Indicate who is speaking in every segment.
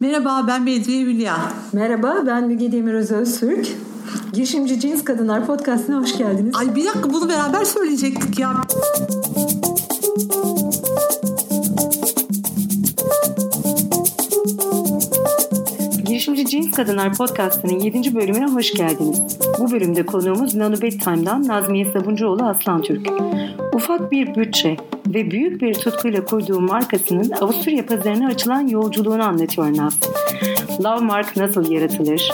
Speaker 1: Merhaba ben Bedriye Hülya.
Speaker 2: Merhaba ben Müge Demiröz Öztürk. Girişimci Cins Kadınlar Podcast'ına hoş geldiniz.
Speaker 1: Ay bir dakika bunu beraber söyleyecektik ya.
Speaker 3: Girişimci Cins Kadınlar Podcast'ının 7. bölümüne hoş geldiniz. Bu bölümde konuğumuz Nano Bedtime'dan Nazmiye Sabuncuoğlu Aslan Türk. Ufak bir bütçe ve büyük bir tutkuyla kurduğu markasının Avusturya pazarına açılan yolculuğunu anlatıyor Naz. Love Mark nasıl yaratılır?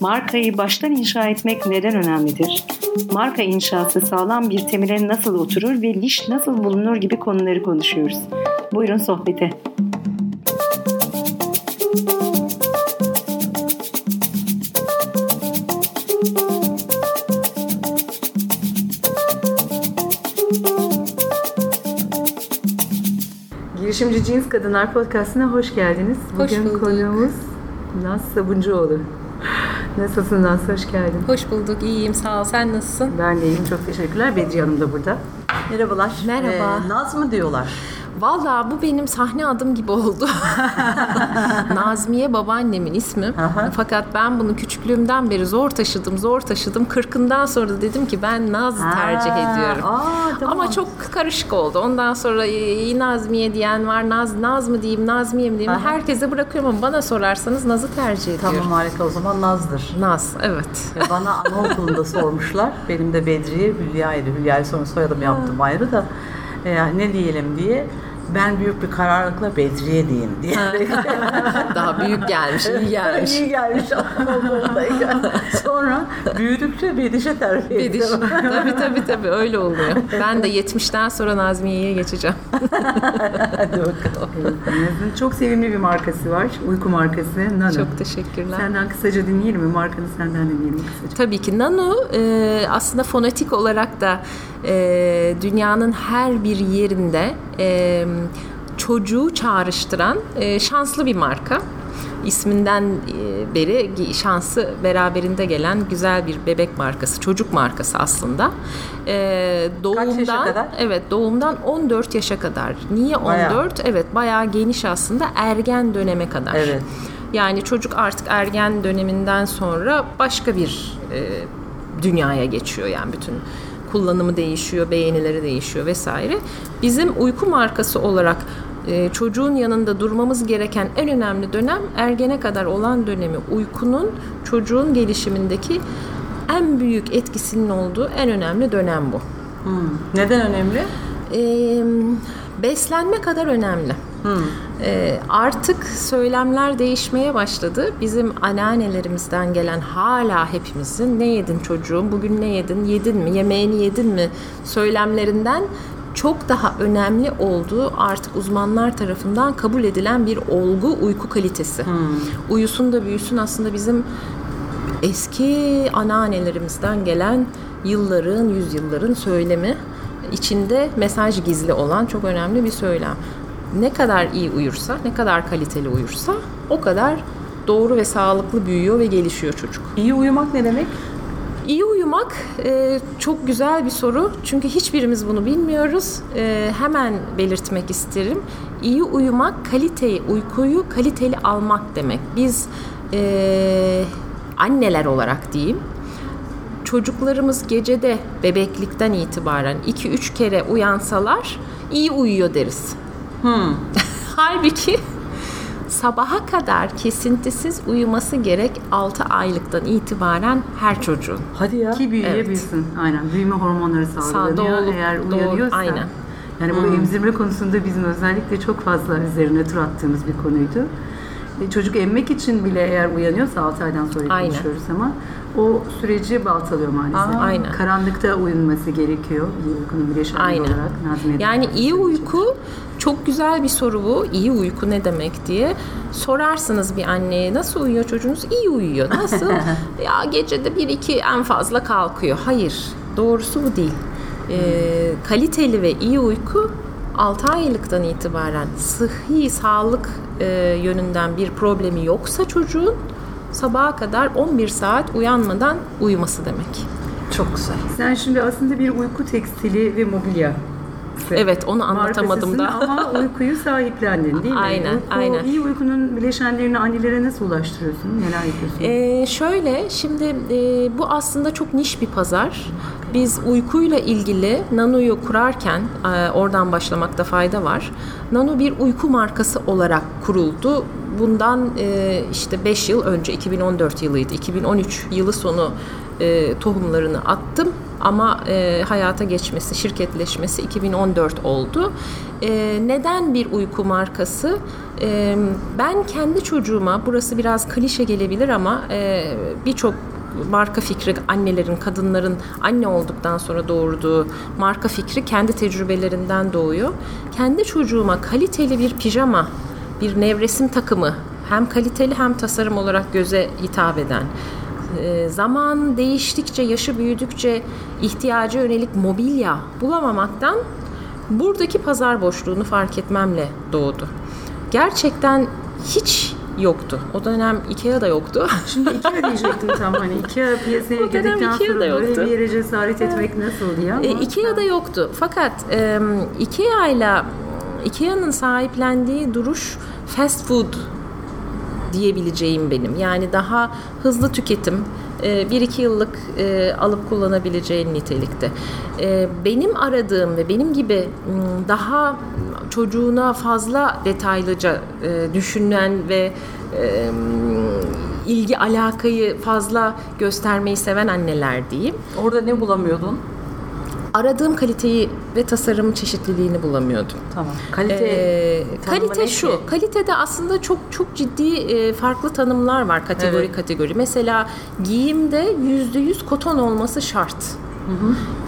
Speaker 3: Markayı baştan inşa etmek neden önemlidir? Marka inşası sağlam bir temele nasıl oturur ve liş nasıl bulunur gibi konuları konuşuyoruz. Buyurun sohbete.
Speaker 2: Girişimci Cins Kadınlar Podcast'ına hoş geldiniz.
Speaker 4: Hoş
Speaker 2: Bugün
Speaker 4: bulduk.
Speaker 2: konuğumuz Naz Sabuncuoğlu. Nasılsın Naz? Hoş geldin.
Speaker 4: Hoş bulduk, iyiyim. Sağ ol. Sen nasılsın?
Speaker 2: Ben de iyiyim. Çok teşekkürler. Bedriye Hanım da burada.
Speaker 1: Merhabalar.
Speaker 4: Merhaba.
Speaker 1: Ee, Naz mı diyorlar?
Speaker 4: Valla bu benim sahne adım gibi oldu. Nazmiye babaannemin ismi.
Speaker 1: Aha.
Speaker 4: Fakat ben bunu küçüklüğümden beri zor taşıdım, zor taşıdım. Kırkından sonra da dedim ki ben Naz tercih ediyorum.
Speaker 1: Aa, tamam.
Speaker 4: Ama çok karışık oldu. Ondan sonra iyi Nazmiye diyen var. Naz, Naz mı diyeyim, Nazmiye mi diyeyim?
Speaker 1: Aha.
Speaker 4: Herkese bırakıyorum ama bana sorarsanız Naz'ı tercih ediyorum.
Speaker 1: Tamam harika o zaman Naz'dır.
Speaker 4: Naz, evet.
Speaker 1: Ve Bana anaokulunda sormuşlar. Benim de Bedriye Hülya'ydı. Hülya'yı sonra soyadım yaptım ayrı da. E, ne diyelim diye. Ben büyük bir kararlılıkla Bedriye diyeyim diye.
Speaker 4: Daha büyük gelmiş, iyi gelmiş.
Speaker 1: İyi gelmiş. Sonra büyüdükçe Bediş'e terfi
Speaker 4: Bediş.
Speaker 1: ettim.
Speaker 4: tabii tabii tabii öyle oluyor. Ben de 70'ten sonra Nazmiye'ye geçeceğim.
Speaker 1: Hadi bakalım.
Speaker 2: Çok sevimli bir markası var. Uyku markası Nano.
Speaker 4: Çok teşekkürler.
Speaker 2: Senden kısaca dinleyelim mi? Markanı senden dinleyelim kısaca.
Speaker 4: Tabii ki Nano e, aslında fonetik olarak da e, dünyanın her bir yerinde e, çocuğu çağrıştıran e, şanslı bir marka. İsminden e, beri şansı beraberinde gelen güzel bir bebek markası, çocuk markası aslında. E, doğumdan,
Speaker 1: kadar?
Speaker 4: Evet, doğumdan 14 yaşa kadar. Niye 14?
Speaker 1: Bayağı.
Speaker 4: Evet, bayağı geniş aslında ergen döneme kadar.
Speaker 1: Evet.
Speaker 4: Yani çocuk artık ergen döneminden sonra başka bir e, dünyaya geçiyor yani bütün kullanımı değişiyor, beğenileri değişiyor vesaire. Bizim uyku markası olarak e, çocuğun yanında durmamız gereken en önemli dönem ergene kadar olan dönemi. Uykunun çocuğun gelişimindeki en büyük etkisinin olduğu en önemli dönem bu.
Speaker 1: Hmm. Neden önemli?
Speaker 4: E, beslenme kadar önemli. E, artık söylemler değişmeye başladı. Bizim anneannelerimizden gelen hala hepimizin ne yedin çocuğum, bugün ne yedin, yedin mi, yemeğini yedin mi söylemlerinden çok daha önemli olduğu artık uzmanlar tarafından kabul edilen bir olgu uyku kalitesi. Uyusun da büyüsün aslında bizim eski anneannelerimizden gelen yılların, yüzyılların söylemi içinde mesaj gizli olan çok önemli bir söylem. Ne kadar iyi uyursa, ne kadar kaliteli uyursa o kadar doğru ve sağlıklı büyüyor ve gelişiyor çocuk.
Speaker 1: İyi uyumak ne demek?
Speaker 4: İyi uyumak e, çok güzel bir soru. Çünkü hiçbirimiz bunu bilmiyoruz. E, hemen belirtmek isterim. İyi uyumak, kaliteyi, uykuyu kaliteli almak demek. Biz e, anneler olarak diyeyim, çocuklarımız gecede bebeklikten itibaren 2-3 kere uyansalar iyi uyuyor deriz. Halbuki sabaha kadar kesintisiz uyuması gerek 6 aylıktan itibaren her çocuğun.
Speaker 1: Hadi ya.
Speaker 2: Ki büyüyebilsin. Aynen. Büyüme hormonları salgılanıyor.
Speaker 4: doğru,
Speaker 2: Eğer
Speaker 4: doğru,
Speaker 2: uyanıyorsa.
Speaker 4: aynen.
Speaker 2: Yani bu emzirme konusunda bizim özellikle çok fazla üzerine tur attığımız bir konuydu. E, Çocuk emmek için bile eğer uyanıyorsa 6 aydan sonra
Speaker 4: Aynen.
Speaker 2: konuşuyoruz ama o süreci baltalıyor maalesef.
Speaker 4: Aa, aynen.
Speaker 2: Karanlıkta uyunması gerekiyor. İyi uykunun bileşeni
Speaker 4: Aynen.
Speaker 2: olarak. Nazmiye
Speaker 4: Yani iyi uyku çok güzel bir soru bu. İyi uyku ne demek diye. Sorarsınız bir anneye nasıl uyuyor çocuğunuz? İyi uyuyor. Nasıl? ya gecede bir iki en fazla kalkıyor. Hayır. Doğrusu bu değil. Ee, kaliteli ve iyi uyku 6 aylıktan itibaren sıhhi sağlık e, yönünden bir problemi yoksa çocuğun sabaha kadar 11 saat uyanmadan uyuması demek.
Speaker 1: Çok güzel.
Speaker 2: Sen şimdi aslında bir uyku tekstili ve mobilya
Speaker 4: Evet onu anlatamadım da.
Speaker 2: Ama uykuyu sahiplendin değil mi?
Speaker 4: Aynen,
Speaker 2: Uyku,
Speaker 4: aynen.
Speaker 2: İyi uykunun bileşenlerini annelere nasıl ulaştırıyorsun? Neler yapıyorsun?
Speaker 4: Ee, şöyle şimdi e, bu aslında çok niş bir pazar. Biz uykuyla ilgili Nano'yu kurarken e, oradan başlamakta fayda var. Nano bir uyku markası olarak kuruldu. Bundan e, işte 5 yıl önce 2014 yılıydı. 2013 yılı sonu e, tohumlarını attım ama hayata geçmesi, şirketleşmesi 2014 oldu. Neden bir uyku markası? Ben kendi çocuğuma, burası biraz klişe gelebilir ama birçok marka fikri annelerin, kadınların anne olduktan sonra doğurduğu marka fikri kendi tecrübelerinden doğuyor. Kendi çocuğuma kaliteli bir pijama, bir nevresim takımı hem kaliteli hem tasarım olarak göze hitap eden e, zaman değiştikçe, yaşı büyüdükçe ihtiyaca yönelik mobilya bulamamaktan buradaki pazar boşluğunu fark etmemle doğdu. Gerçekten hiç yoktu. O dönem Ikea da yoktu.
Speaker 2: Şimdi Ikea diyecektim tam hani Ikea piyasaya girdikten
Speaker 4: Ikea
Speaker 2: sonra
Speaker 4: da
Speaker 2: böyle
Speaker 4: yoktu.
Speaker 2: bir yere cesaret etmek nasıl diye ama.
Speaker 4: E, Ikea'da yoktu. Fakat e, Ikea ile Ikea'nın sahiplendiği duruş fast food diyebileceğim benim. Yani daha hızlı tüketim, e, bir iki yıllık e, alıp kullanabileceğin nitelikte. E, Benim aradığım ve benim gibi daha çocuğuna fazla detaylıca e, düşünen ve e, ilgi alakayı fazla göstermeyi seven anneler diyeyim
Speaker 1: Orada ne bulamıyordun?
Speaker 4: aradığım kaliteyi ve tasarım çeşitliliğini bulamıyordum.
Speaker 1: Tamam. Kalite
Speaker 4: Ee, kalite şu.
Speaker 1: ki?
Speaker 4: Kalitede aslında çok çok ciddi e, farklı tanımlar var kategori
Speaker 1: Evet.
Speaker 4: kategori. Mesela giyimde yüzde yüz koton olması şart.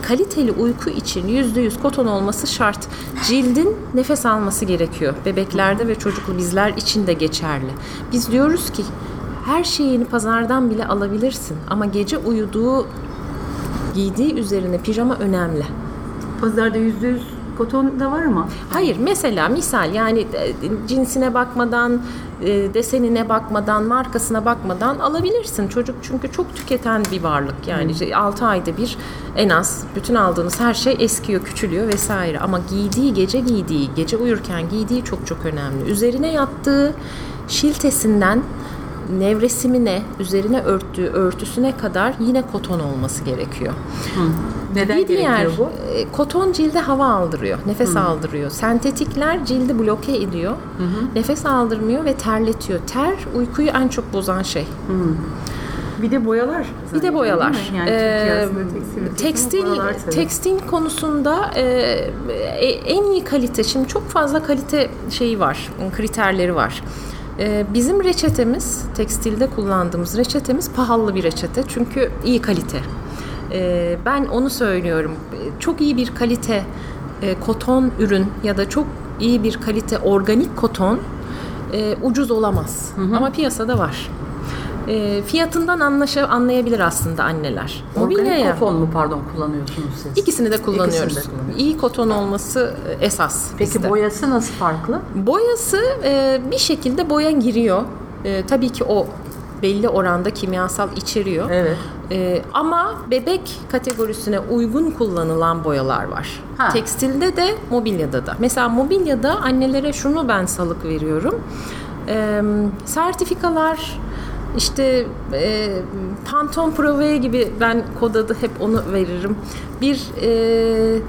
Speaker 4: Kaliteli uyku için yüzde yüz koton olması şart. Cildin nefes alması gerekiyor. Bebeklerde ve çocuklu bizler için de geçerli. Biz diyoruz ki her şeyini pazardan bile alabilirsin ama gece uyuduğu giydiği üzerine pijama önemli.
Speaker 2: Pazarda yüzde yüz koton da var ama.
Speaker 4: Hayır mesela misal yani e, cinsine bakmadan, e, desenine bakmadan, markasına bakmadan alabilirsin. Çocuk çünkü çok tüketen bir varlık. Yani işte 6 ayda bir en az bütün aldığınız her şey eskiyor, küçülüyor vesaire. Ama giydiği, gece giydiği, gece uyurken giydiği çok çok önemli. Üzerine yattığı şiltesinden nevresimine, üzerine örttüğü örtüsüne kadar yine koton olması gerekiyor.
Speaker 1: Neden
Speaker 4: Bir diğer
Speaker 1: bu?
Speaker 4: e, koton cilde hava aldırıyor, nefes aldırıyor. Sentetikler cildi bloke ediyor, nefes aldırmıyor ve terletiyor. Ter uykuyu en çok bozan şey.
Speaker 2: Bir de boyalar.
Speaker 4: Bir de boyalar.
Speaker 2: Yani
Speaker 4: Ee,
Speaker 2: tekstil
Speaker 4: tekstil tekstil konusunda e, en iyi kalite şimdi çok fazla kalite şeyi var, kriterleri var. E, bizim reçetemiz, tekstilde kullandığımız reçetemiz pahalı bir reçete çünkü iyi kalite. E, ben onu söylüyorum. Çok iyi bir kalite e, koton ürün ya da çok iyi bir kalite organik koton e, ucuz olamaz. Ama piyasada var. E, fiyatından anlaşa, anlayabilir aslında anneler.
Speaker 1: Organik
Speaker 4: Mobilyaya-
Speaker 1: koton mu pardon kullanıyorsunuz siz?
Speaker 4: İkisini de kullanıyoruz.
Speaker 1: İkisini de kullanıyoruz.
Speaker 4: İyi koton olması esas.
Speaker 1: Peki
Speaker 4: bizde.
Speaker 1: boyası nasıl farklı?
Speaker 4: boyası e, bir şekilde boya giriyor. E, tabii ki o belli oranda kimyasal içeriyor.
Speaker 1: Evet.
Speaker 4: E, ama bebek kategorisine uygun kullanılan boyalar var.
Speaker 1: Ha.
Speaker 4: Tekstilde de mobilyada da. Mesela mobilyada annelere şunu ben salık veriyorum. E, sertifikalar işte e, Pantone Proveye gibi ben kod adı hep onu veririm. Bir e,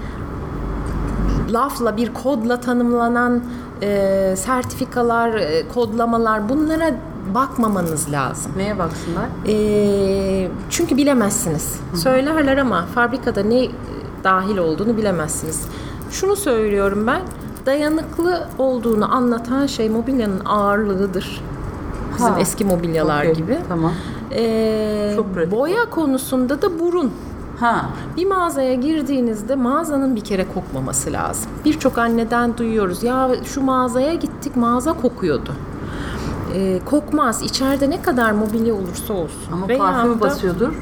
Speaker 4: lafla bir kodla tanımlanan e, sertifikalar, e, kodlamalar bunlara bakmamanız lazım.
Speaker 1: Neye baksınlar?
Speaker 4: E, çünkü bilemezsiniz. Söylerler ama fabrikada ne dahil olduğunu bilemezsiniz. Şunu söylüyorum ben, dayanıklı olduğunu anlatan şey mobilyanın ağırlığıdır. Bizim
Speaker 1: Ha.
Speaker 4: eski mobilyalar
Speaker 1: Okey,
Speaker 4: gibi.
Speaker 1: Tamam.
Speaker 4: E,
Speaker 1: Çok pratik.
Speaker 4: boya konusunda da burun.
Speaker 1: Ha.
Speaker 4: Bir mağazaya girdiğinizde mağazanın bir kere kokmaması lazım. Birçok anneden duyuyoruz. Ya şu mağazaya gittik mağaza kokuyordu. Ee, kokmaz. İçeride ne kadar mobilya olursa olsun.
Speaker 1: Ama
Speaker 4: Veya da-
Speaker 1: basıyordur.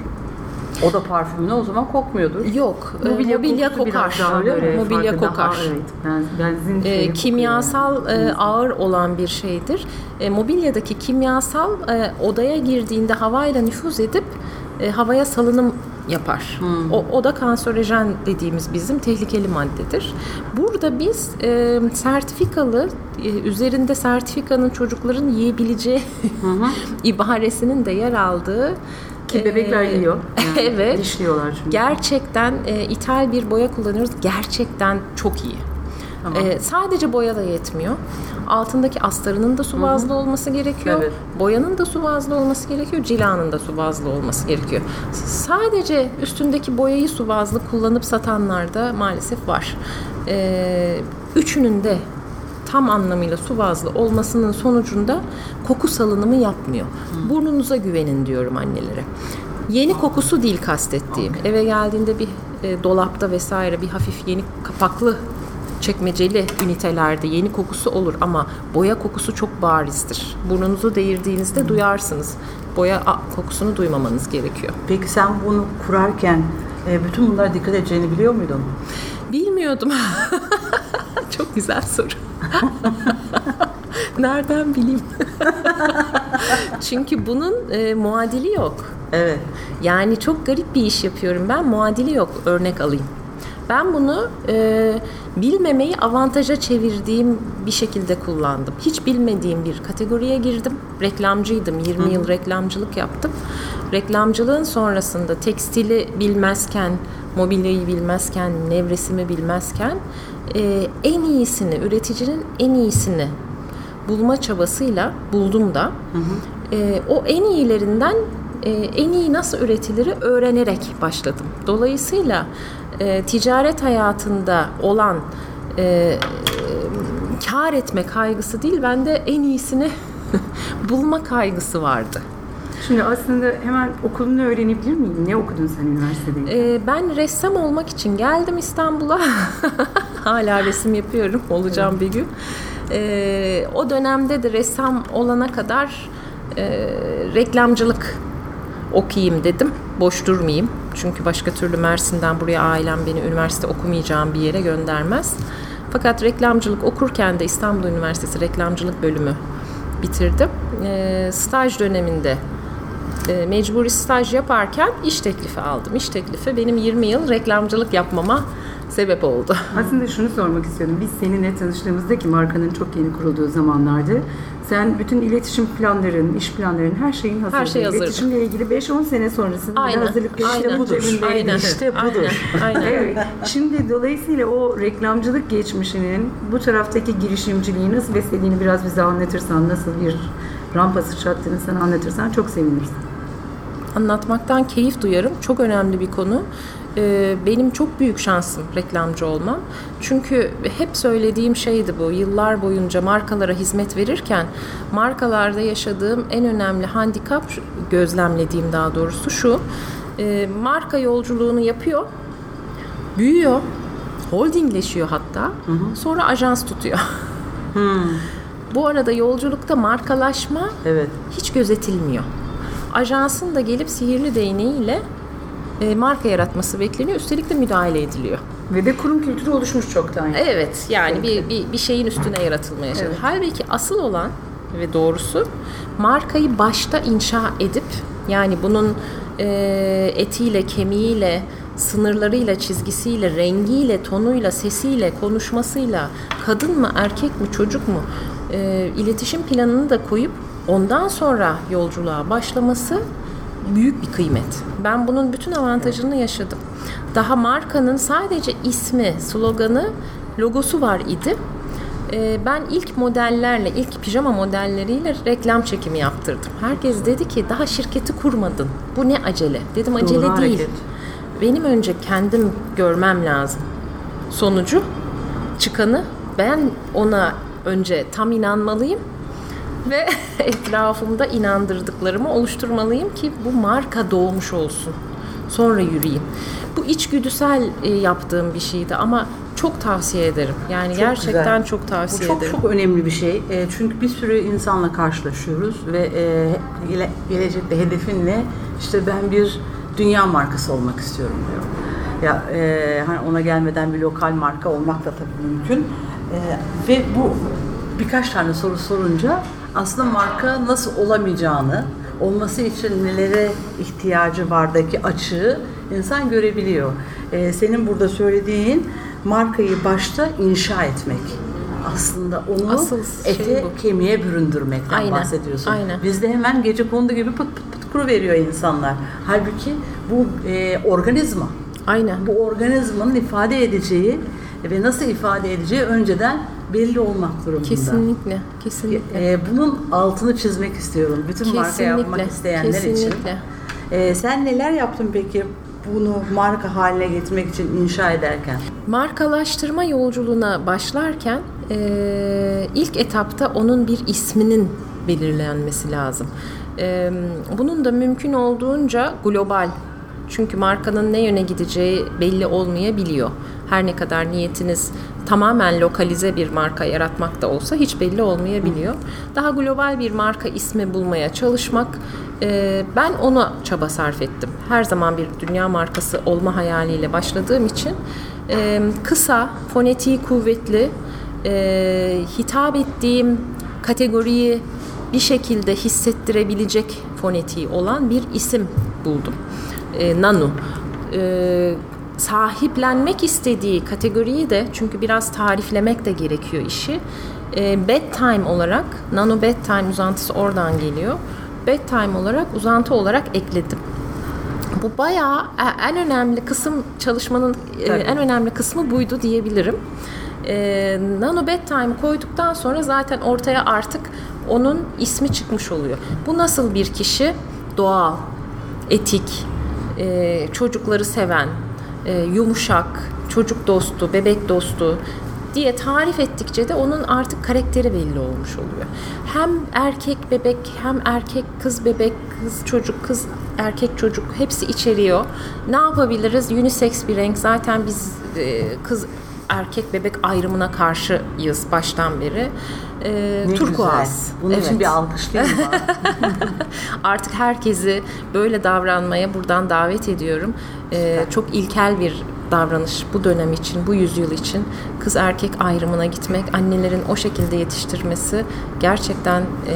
Speaker 1: O da parfümüne o zaman kokmuyordur.
Speaker 4: Yok. e,
Speaker 2: Mobilya,
Speaker 4: Mobilya, kokar.
Speaker 2: daha böyle
Speaker 4: Mobilya kokar.
Speaker 2: Daha, evet. Ben, benzin
Speaker 4: E, kimyasal e, ağır olan bir şeydir. E, mobilyadaki kimyasal e, odaya girdiğinde havayla nüfuz edip e, havaya salınım yapar. O, o da kanserojen dediğimiz bizim tehlikeli maddedir. Burada biz e, sertifikalı e, üzerinde sertifikanın çocukların yiyebileceği ibaresinin de yer aldığı
Speaker 2: Ki bebekler
Speaker 4: e,
Speaker 2: yiyor. Yani
Speaker 4: evet.
Speaker 2: Dişliyorlar çünkü.
Speaker 4: Gerçekten e, ithal bir boya kullanıyoruz. Gerçekten çok iyi. E, sadece boya da yetmiyor. Altındaki astarının da su bazlı olması gerekiyor.
Speaker 1: Evet.
Speaker 4: Boyanın da su bazlı olması gerekiyor. Cilanın da su bazlı olması gerekiyor. Sadece üstündeki boyayı su bazlı kullanıp satanlar da maalesef var. E, üçünün de tam anlamıyla su bazlı olmasının sonucunda koku salınımı yapmıyor. Burnunuza güvenin diyorum annelere. Yeni kokusu değil kastettiğim. Eve geldiğinde bir e, dolapta vesaire bir hafif yeni kapaklı çekmeceli ünitelerde yeni kokusu olur ama boya kokusu çok barizdir. Burnunuzu değirdiğinizde duyarsınız. Boya kokusunu duymamanız gerekiyor.
Speaker 1: Peki sen bunu kurarken e, bütün bunlara dikkat edeceğini biliyor muydun?
Speaker 4: Bilmiyordum. Çok güzel soru. Nereden bileyim? Çünkü bunun e, muadili yok.
Speaker 1: Evet.
Speaker 4: Yani çok garip bir iş yapıyorum ben. Muadili yok. Örnek alayım. Ben bunu e, bilmemeyi avantaja çevirdiğim bir şekilde kullandım. Hiç bilmediğim bir kategoriye girdim. Reklamcıydım. 20 yıl reklamcılık yaptım. Reklamcılığın sonrasında tekstili bilmezken, mobilyayı bilmezken, nevresimi bilmezken e, en iyisini, üreticinin en iyisini bulma çabasıyla buldum da e, o en iyilerinden e, en iyi nasıl üretiliri öğrenerek başladım. Dolayısıyla e, ticaret hayatında olan e, kar etme kaygısı değil, bende en iyisini bulma kaygısı vardı.
Speaker 2: Şimdi aslında hemen okulunu öğrenebilir miyim? Ne okudun sen üniversitede?
Speaker 4: Ee, ben ressam olmak için geldim İstanbul'a. Hala resim yapıyorum. Olacağım bir gün. Ee, o dönemde de ressam olana kadar e, reklamcılık okuyayım dedim. Boş durmayayım. Çünkü başka türlü Mersin'den buraya ailem beni üniversite okumayacağım bir yere göndermez. Fakat reklamcılık okurken de İstanbul Üniversitesi reklamcılık bölümü bitirdim. Ee, staj döneminde e, mecburi staj yaparken iş teklifi aldım. İş teklifi benim 20 yıl reklamcılık yapmama sebep oldu.
Speaker 2: Aslında şunu sormak istiyordum. Biz seninle tanıştığımızda ki markanın çok yeni kurulduğu zamanlarda sen bütün iletişim planların, iş planların her şeyin hazırdı.
Speaker 4: Her şey hazırdı.
Speaker 2: İletişimle ilgili 5-10 sene sonrasında
Speaker 4: Aynen,
Speaker 2: hazırlık
Speaker 4: aynen,
Speaker 2: budur.
Speaker 4: aynen,
Speaker 1: İşte budur.
Speaker 4: Aynen.
Speaker 2: Evet. Şimdi dolayısıyla o reklamcılık geçmişinin bu taraftaki girişimciliği nasıl beslediğini biraz bize anlatırsan, nasıl bir rampa sıçrattığını sana anlatırsan çok seviniriz.
Speaker 4: Anlatmaktan keyif duyarım. Çok önemli bir konu. Ee, benim çok büyük şansım reklamcı olmam. Çünkü hep söylediğim şeydi bu. Yıllar boyunca markalara hizmet verirken markalarda yaşadığım en önemli handikap, gözlemlediğim daha doğrusu şu. Ee, marka yolculuğunu yapıyor, büyüyor, holdingleşiyor hatta. Sonra ajans tutuyor. Bu arada yolculukta markalaşma
Speaker 1: Evet.
Speaker 4: hiç gözetilmiyor. Ajansın da gelip sihirli değneğiyle e, marka yaratması bekleniyor. Üstelik de müdahale ediliyor.
Speaker 2: Ve de kurum kültürü oluşmuş çoktan.
Speaker 4: Evet yani bir, bir, bir şeyin üstüne yaratılmaya çalışıyor.
Speaker 2: Evet.
Speaker 4: Halbuki asıl olan ve doğrusu markayı başta inşa edip yani bunun e, etiyle, kemiğiyle, sınırlarıyla, çizgisiyle, rengiyle, tonuyla, sesiyle, konuşmasıyla kadın mı, erkek mi, çocuk mu e, iletişim planını da koyup ondan sonra yolculuğa başlaması büyük bir kıymet. Ben bunun bütün avantajını yaşadım. Daha markanın sadece ismi, sloganı, logosu var idi. Ee, ben ilk modellerle, ilk pijama modelleriyle reklam çekimi yaptırdım. Herkes dedi ki daha şirketi kurmadın. Bu ne acele? Dedim acele
Speaker 1: Doğru
Speaker 4: değil.
Speaker 1: hareket.
Speaker 4: Benim önce kendim görmem lazım. Sonucu çıkanı ben ona önce tam inanmalıyım ve etrafımda inandırdıklarımı oluşturmalıyım ki bu marka doğmuş olsun. Sonra yürüyeyim. Bu içgüdüsel e, yaptığım bir şeydi ama çok tavsiye ederim. Yani
Speaker 1: Çok
Speaker 4: gerçekten
Speaker 1: güzel.
Speaker 4: çok
Speaker 1: Bu
Speaker 4: tavsiye
Speaker 1: çok
Speaker 4: ederim.
Speaker 1: çok önemli bir şey. E, çünkü bir sürü insanla karşılaşıyoruz ve e, gele- gelecekte hedefin ne? İşte ben bir dünya markası olmak istiyorum diyor. Ya e, hani ona gelmeden bir lokal marka olmak da tabii mümkün. E, ve bu birkaç tane soru sorunca aslında marka nasıl olamayacağını, olması için nelere ihtiyacı vardaki açığı insan görebiliyor. Ee, senin burada söylediğin markayı başta inşa etmek. Aslında onu
Speaker 4: Asıl şey
Speaker 1: ete
Speaker 4: bu.
Speaker 1: kemiğe büründürmekten
Speaker 4: Aynen,
Speaker 1: bahsediyorsun.
Speaker 4: aynen.
Speaker 1: Bizde hemen gece kondu gibi pıt pıt pıt kuru veriyor insanlar. Halbuki bu e, organizma.
Speaker 4: Aynen.
Speaker 1: Bu organizmanın ifade edeceği ve nasıl ifade edeceği önceden belli olmak durumunda.
Speaker 4: Kesinlikle. Kesinlikle.
Speaker 1: E, bunun altını çizmek istiyorum. Bütün marka yapmak
Speaker 4: Kesinlikle,
Speaker 1: isteyenler için.
Speaker 4: kesinlikle.
Speaker 1: E, sen neler yaptın peki bunu marka haline getirmek için inşa ederken?
Speaker 4: Markalaştırma yolculuğuna başlarken e, ilk etapta onun bir isminin belirlenmesi lazım. E, bunun da mümkün olduğunca global. Çünkü markanın ne yöne gideceği belli olmayabiliyor. Her ne kadar niyetiniz tamamen lokalize bir marka yaratmak da olsa hiç belli olmayabiliyor. Daha global bir marka ismi bulmaya çalışmak e, ben ona çaba sarf ettim. Her zaman bir dünya markası olma hayaliyle başladığım için e, kısa, fonetiği kuvvetli, e, hitap ettiğim kategoriyi bir şekilde hissettirebilecek fonetiği olan bir isim buldum. E, Nanu. E, sahiplenmek istediği kategoriyi de çünkü biraz tariflemek de gerekiyor işi. E, bedtime olarak, Nano bedtime uzantısı oradan geliyor. Bedtime olarak, uzantı olarak ekledim. Bu bayağı e- en önemli kısım çalışmanın e,
Speaker 1: Tabii.
Speaker 4: en önemli kısmı buydu diyebilirim. E, Nano Bedtime koyduktan sonra zaten ortaya artık onun ismi çıkmış oluyor. Bu nasıl bir kişi? Doğal, etik, e, çocukları seven, e, yumuşak, çocuk dostu, bebek dostu diye tarif ettikçe de onun artık karakteri belli olmuş oluyor. Hem erkek bebek, hem erkek kız bebek, kız çocuk, kız erkek çocuk hepsi içeriyor. Ne yapabiliriz? Unisex bir renk. Zaten biz e, kız erkek bebek ayrımına karşıyız baştan beri. E,
Speaker 1: Ne
Speaker 4: turkuaz.
Speaker 1: güzel. İçin
Speaker 4: Evet.
Speaker 1: bir alkışlayayım.
Speaker 4: Artık herkesi böyle davranmaya buradan davet ediyorum. Ee, çok ilkel bir davranış bu dönem için, bu yüzyıl için kız erkek ayrımına gitmek, annelerin o şekilde yetiştirmesi gerçekten e,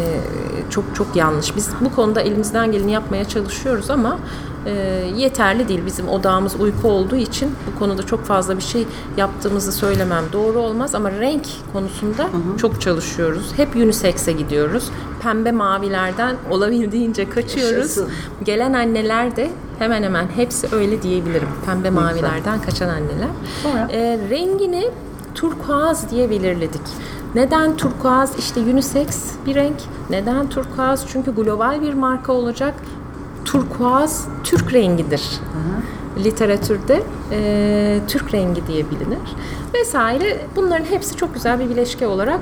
Speaker 4: çok çok yanlış. Biz bu konuda elimizden geleni yapmaya çalışıyoruz ama e, yeterli değil. Bizim odağımız uyku olduğu için bu konuda çok fazla bir şey yaptığımızı söylemem doğru olmaz ama renk konusunda çok çalışıyoruz. Hep unisex'e gidiyoruz. Pembe mavilerden olabildiğince kaçıyoruz.
Speaker 1: Yaşasın.
Speaker 4: Gelen anneler de hemen hemen hepsi öyle diyebilirim. Pembe mavilerden kaçan anneler.
Speaker 1: Sonra?
Speaker 4: Ee, rengini turkuaz diye belirledik. Neden turkuaz? İşte unisex bir renk. Neden turkuaz? Çünkü global bir marka olacak. Turkuaz Türk rengidir. Literatürde e, Türk rengi diye bilinir. Vesaire. Bunların hepsi çok güzel bir bileşke olarak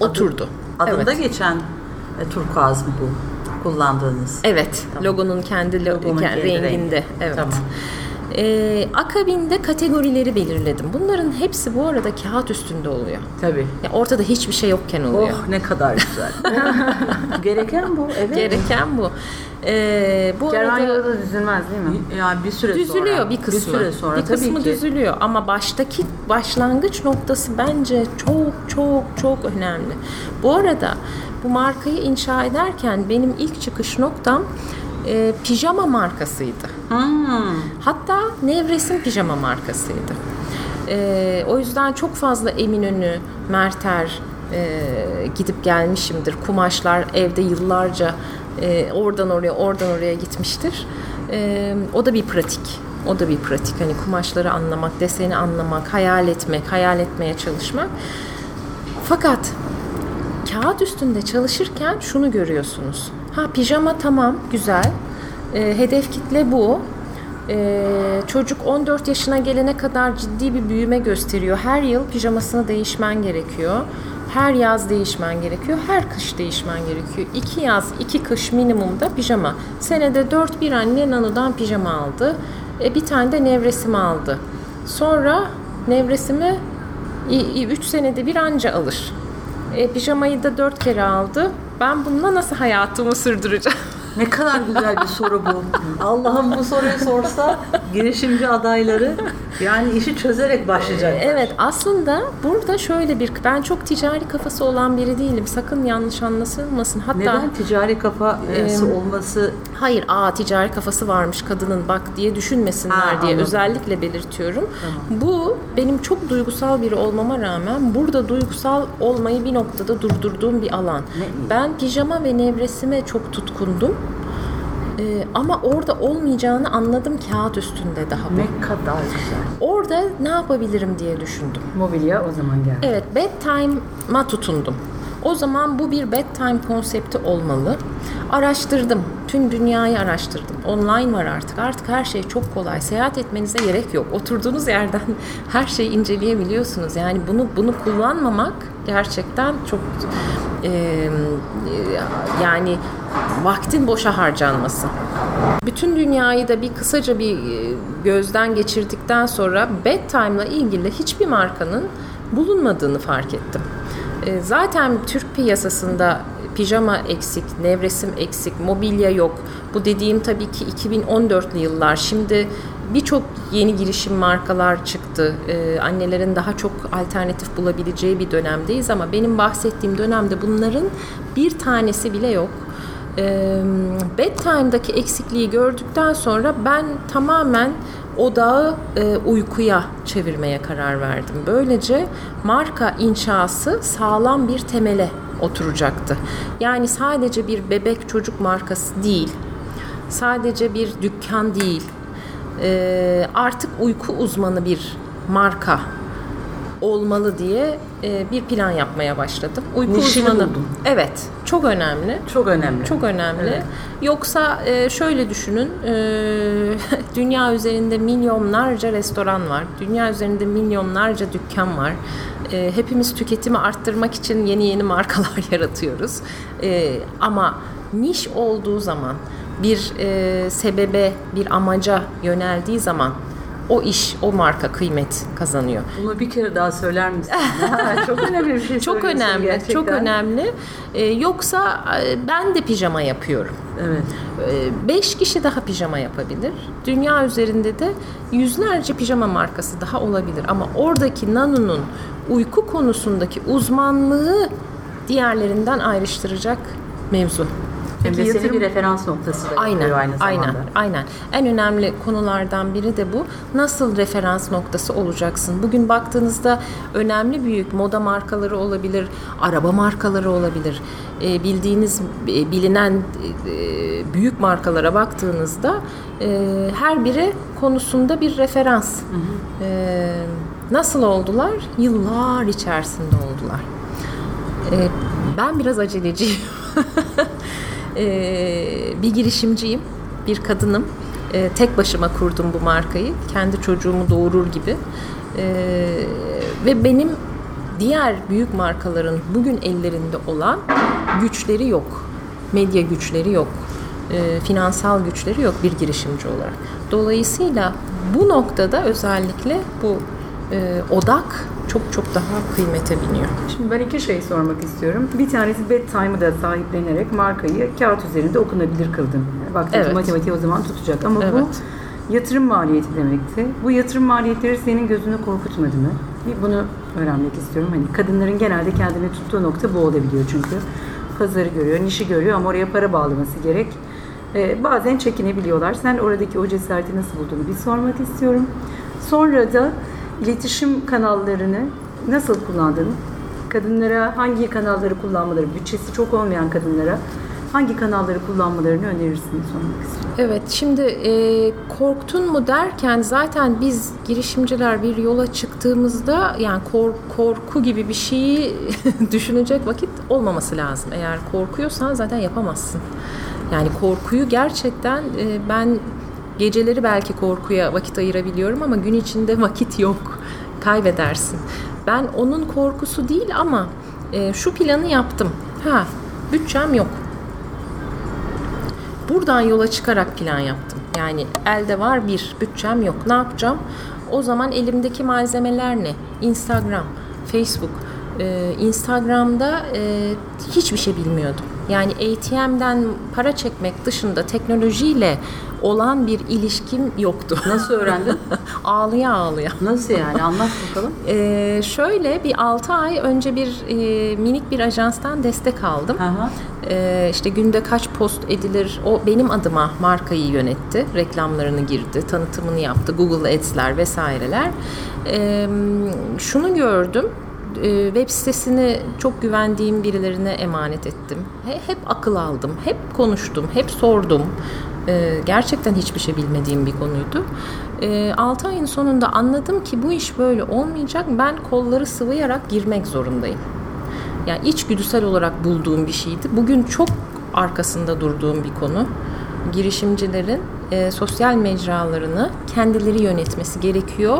Speaker 4: oturdu.
Speaker 1: Adında
Speaker 4: evet.
Speaker 1: geçen e, turkuaz mı bu kullandığınız?
Speaker 4: Evet, logonun kendi lo-
Speaker 1: Logonun
Speaker 4: ke-
Speaker 1: kendi
Speaker 4: renginde.
Speaker 1: rengi.
Speaker 4: Evet.
Speaker 1: Tamam.
Speaker 4: Ee, akabinde kategorileri belirledim. Bunların hepsi bu arada kağıt üstünde oluyor.
Speaker 1: Tabii.
Speaker 4: Ya ortada hiçbir şey yokken oluyor.
Speaker 1: Oh ne kadar güzel. Gereken bu. Evet.
Speaker 4: Gereken bu. Ee, bu
Speaker 2: yolu da düzülmez değil mi?
Speaker 1: Ya bir süre
Speaker 4: düzülüyor
Speaker 1: sonra.
Speaker 4: bir kısmı.
Speaker 1: Bir süre sonra
Speaker 4: bir kısmı
Speaker 1: tabii ki.
Speaker 4: düzülüyor ama baştaki başlangıç noktası bence çok çok çok önemli. Bu arada bu markayı inşa ederken benim ilk çıkış noktam e, pijama markasıydı.
Speaker 1: Hmm.
Speaker 4: Hatta Nevres'in pijama markasıydı. Ee, o yüzden çok fazla Eminönü, Merter e, gidip gelmişimdir. Kumaşlar evde yıllarca e, oradan oraya, oradan oraya gitmiştir. E, o da bir pratik. O da bir pratik. Hani kumaşları anlamak, deseni anlamak, hayal etmek, hayal etmeye çalışmak. Fakat kağıt üstünde çalışırken şunu görüyorsunuz. Ha pijama tamam güzel. Ee, hedef kitle bu. Ee, çocuk 14 yaşına gelene kadar ciddi bir büyüme gösteriyor. Her yıl pijamasını değişmen gerekiyor. Her yaz değişmen gerekiyor. Her kış değişmen gerekiyor. İki yaz, iki kış minimumda pijama. Senede 4 bir anne Nano'dan pijama aldı. E, bir tane de nevresimi aldı. Sonra nevresimi 3 senede bir anca alır. E, pijamayı da dört kere aldı. Ben bununla nasıl hayatımı sürdüreceğim?
Speaker 1: Ne kadar güzel bir soru bu. Allah'ım bu soruyu sorsa girişimci adayları yani işi çözerek başlayacak.
Speaker 4: Evet aslında burada şöyle bir ben çok ticari kafası olan biri değilim. Sakın yanlış anlaşılmasın. Hatta
Speaker 1: Neden ticari kafası olması
Speaker 4: Hayır, aa ticari kafası varmış kadının bak diye düşünmesinler
Speaker 1: Ha,
Speaker 4: diye
Speaker 1: anladım.
Speaker 4: özellikle belirtiyorum. Bu benim çok duygusal biri olmama rağmen burada duygusal olmayı bir noktada durdurduğum bir alan.
Speaker 1: Ne.
Speaker 4: Ben pijama ve nevresime çok tutkundum. Ee, ama orada olmayacağını anladım kağıt üstünde daha bu.
Speaker 1: ne kadar güzel.
Speaker 4: Orada ne yapabilirim diye düşündüm.
Speaker 2: Mobilya o zaman geldi.
Speaker 4: Evet, bedtime'a tutundum. O zaman bu bir bedtime konsepti olmalı. Araştırdım. Tüm dünyayı araştırdım. Online var artık. Artık her şey çok kolay. Seyahat etmenize gerek yok. Oturduğunuz yerden her şeyi inceleyebiliyorsunuz. Yani bunu bunu kullanmamak gerçekten çok e, e, yani vaktin boşa harcanması. Bütün dünyayı da bir kısaca bir e, gözden geçirdikten sonra bedtime'la ilgili hiçbir markanın bulunmadığını fark ettim. E, Zaten Türk piyasasında pijama eksik, nevresim eksik, mobilya yok. Bu dediğim tabii ki 2014'lü yıllar. Şimdi birçok yeni girişim markalar çıktı. E, annelerin daha çok alternatif bulabileceği bir dönemdeyiz ama benim bahsettiğim dönemde bunların bir tanesi bile yok. E, bedtime'daki eksikliği gördükten sonra ben tamamen odağı e, uykuya çevirmeye karar verdim. Böylece marka inşası sağlam bir temele oturacaktı. Yani sadece bir bebek çocuk markası değil, sadece bir dükkan değil, e, artık uyku uzmanı bir marka olmalı diye e, bir plan yapmaya başladım. Uyku
Speaker 1: Nişini
Speaker 4: uzmanı.
Speaker 1: buldun.
Speaker 4: Evet, çok önemli.
Speaker 1: Çok önemli.
Speaker 4: Çok önemli. Yoksa e, şöyle düşünün, e, dünya üzerinde milyonlarca restoran var, dünya üzerinde milyonlarca dükkan var. E, hepimiz tüketimi arttırmak için yeni yeni markalar yaratıyoruz. E, ama niş olduğu zaman, bir e, sebebe, bir amaca yöneldiği zaman o iş, o marka kıymet kazanıyor.
Speaker 1: Bunu bir kere daha söyler misin? Çok önemli bir şey
Speaker 4: Çok önemli,
Speaker 1: gerçekten.
Speaker 4: çok önemli. E, yoksa e, ben de pijama yapıyorum.
Speaker 1: Evet.
Speaker 4: Ee, Beş kişi daha pijama yapabilir. Dünya üzerinde de yüzlerce pijama markası daha olabilir. Ama oradaki Nano'nun uyku konusundaki uzmanlığı diğerlerinden ayrıştıracak mevzu.
Speaker 2: Peki yatırım-
Speaker 1: bir referans noktası da
Speaker 4: Aynen,
Speaker 1: aynı zamanda.
Speaker 4: aynen, aynen. En önemli konulardan biri de bu. Nasıl referans noktası olacaksın? Bugün baktığınızda önemli büyük moda markaları olabilir, araba markaları olabilir. Ee, bildiğiniz, e, bilinen e, büyük markalara baktığınızda e, her biri konusunda bir referans. Ee, nasıl oldular? Yıllar içerisinde oldular. Ee, ben biraz aceleciyim. Ee, bir girişimciyim, bir kadınım. Ee, tek başıma kurdum bu markayı. Kendi çocuğumu doğurur gibi. Ee, ve benim diğer büyük markaların bugün ellerinde olan güçleri yok. Medya güçleri yok. Ee, finansal güçleri yok bir girişimci olarak. Dolayısıyla bu noktada özellikle bu e, odak çok çok daha kıymete biniyor.
Speaker 2: Şimdi ben iki şey sormak istiyorum. Bir tanesi bedtime'ı da sahiplenerek markayı kağıt üzerinde okunabilir kıldın. Baktın ki
Speaker 4: Evet.
Speaker 2: matematiği o zaman tutacak. Ama
Speaker 4: Evet.
Speaker 2: bu yatırım maliyeti demekti. Bu yatırım maliyetleri senin gözünü korkutmadı mı? Bir bunu öğrenmek istiyorum. Hani kadınların genelde kendini tuttuğu nokta bu olabiliyor çünkü. Pazarı görüyor, nişi görüyor ama oraya para bağlaması gerek. Ee, bazen çekinebiliyorlar. Sen oradaki o cesareti nasıl bulduğunu bir sormak istiyorum. Sonra da iletişim kanallarını nasıl kullandın? Kadınlara hangi kanalları kullanmaları, bütçesi çok olmayan kadınlara hangi kanalları kullanmalarını önerirsiniz sormak istiyorum.
Speaker 4: Evet, şimdi e, korktun mu derken zaten biz girişimciler bir yola çıktığımızda yani kor- korku gibi bir şeyi düşünecek vakit olmaması lazım. Eğer korkuyorsan zaten yapamazsın. Yani korkuyu gerçekten e, ben geceleri belki korkuya vakit ayırabiliyorum ama gün içinde vakit yok. Kaybedersin. Ben onun korkusu değil ama e, şu planı yaptım. Ha, bütçem yok. Buradan yola çıkarak plan yaptım. Yani elde var bir, bütçem yok. Ne yapacağım? O zaman elimdeki malzemeler ne? Instagram, Facebook. Ee, Instagram'da e, hiçbir şey bilmiyordum. Yani ATM'den para çekmek dışında teknolojiyle olan bir ilişkim yoktu.
Speaker 1: Nasıl öğrendin?
Speaker 4: ağlıya ağlıya.
Speaker 1: Nasıl yani? Anlat bakalım.
Speaker 4: Ee, şöyle bir 6 ay önce bir e, minik bir ajanstan destek aldım.
Speaker 1: Hı.
Speaker 4: Ee, işte günde kaç post edilir o benim adıma markayı yönetti. Reklamlarını girdi, tanıtımını yaptı, Google Ads'ler vesaireler. Ee, şunu gördüm. e, Web sitesini çok güvendiğim birilerine emanet ettim. He- Hep akıl aldım, hep konuştum, hep sordum. Ee, Gerçekten hiçbir şey bilmediğim bir konuydu. 6 ayın sonunda anladım ki bu iş böyle olmayacak. Ben kolları sıvayarak girmek zorundayım. Yani içgüdüsel olarak bulduğum bir şeydi. Bugün çok arkasında durduğum bir konu. Girişimcilerin e, sosyal mecralarını kendileri yönetmesi gerekiyor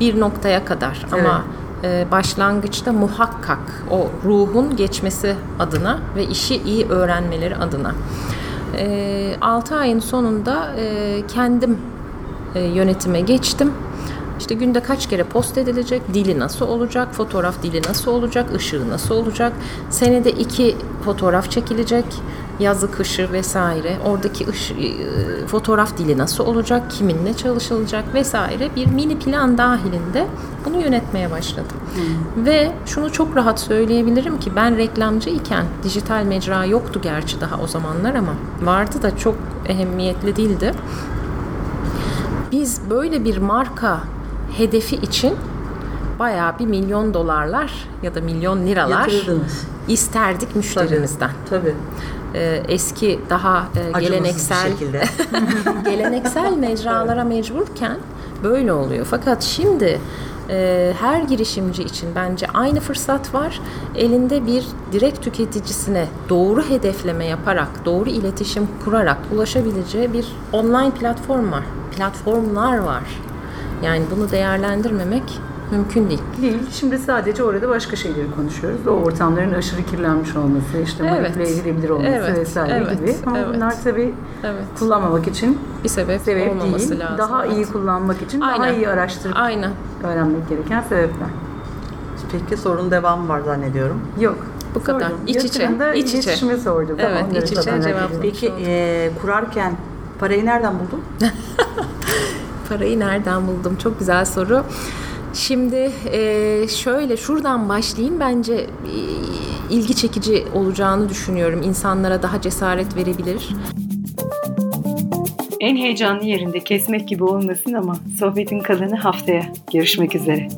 Speaker 4: bir noktaya kadar. Ama e, başlangıçta muhakkak o ruhun geçmesi adına ve işi iyi öğrenmeleri adına. 6 ayın sonunda e, kendim e, yönetime geçtim. İşte günde kaç kere post edilecek, dili nasıl olacak, fotoğraf dili nasıl olacak, ışığı nasıl olacak, senede iki fotoğraf çekilecek, yazı, kışı vesaire, oradaki ışı, e, fotoğraf dili nasıl olacak, kiminle çalışılacak vesaire bir mini plan dahilinde bunu yönetmeye başladım. Ve şunu çok rahat söyleyebilirim ki ben reklamcı iken dijital mecra yoktu gerçi daha o zamanlar ama vardı da çok ehemmiyetli değildi biz böyle bir marka hedefi için bayağı bir milyon dolarlar ya da milyon liralar
Speaker 1: Yatırdınız.
Speaker 4: isterdik müşterimizden.
Speaker 1: Tabii.
Speaker 4: Ee, eski daha e, geleneksel geleneksel mecralara mecburken böyle oluyor. Fakat şimdi e, her girişimci için bence aynı fırsat var. Elinde bir direkt tüketicisine doğru hedefleme yaparak, doğru iletişim kurarak ulaşabileceği bir online platform var. Platformlar var. Yani bunu değerlendirmemek mümkün değil.
Speaker 2: Değil. Şimdi sadece orada başka şeyleri konuşuyoruz. O ortamların aşırı kirlenmiş olması, işte
Speaker 4: Evet.
Speaker 2: manipüle edilebilir olması
Speaker 4: Evet,
Speaker 2: vesaire
Speaker 4: evet,
Speaker 2: gibi. Ama
Speaker 4: evet.
Speaker 2: bunlar tabii
Speaker 4: Evet.
Speaker 2: kullanmamak için
Speaker 4: Bir sebep,
Speaker 2: sebep
Speaker 4: olmaması
Speaker 2: değil.
Speaker 4: lazım.
Speaker 2: Daha
Speaker 4: evet.
Speaker 2: iyi kullanmak için daha
Speaker 4: Aynen.
Speaker 2: iyi araştırıp
Speaker 4: Aynen.
Speaker 2: öğrenmek gereken sebepler.
Speaker 1: Peki sorun devamı var zannediyorum.
Speaker 2: Yok.
Speaker 4: Bu kadar.
Speaker 2: Sordum.
Speaker 4: İç içe, iç içe.
Speaker 2: iletişime sordum.
Speaker 4: Evet,
Speaker 2: Tamam,
Speaker 4: iç içe cevap.
Speaker 1: Peki e, kurarken parayı nereden buldun?
Speaker 4: Parayı nereden buldum? Çok güzel soru. Şimdi e, şöyle şuradan başlayayım. Bence e, ilgi çekici olacağını düşünüyorum. İnsanlara daha cesaret verebilir.
Speaker 3: En heyecanlı yerinde kesmek gibi olmasın ama sohbetin kalanı haftaya. Görüşmek üzere.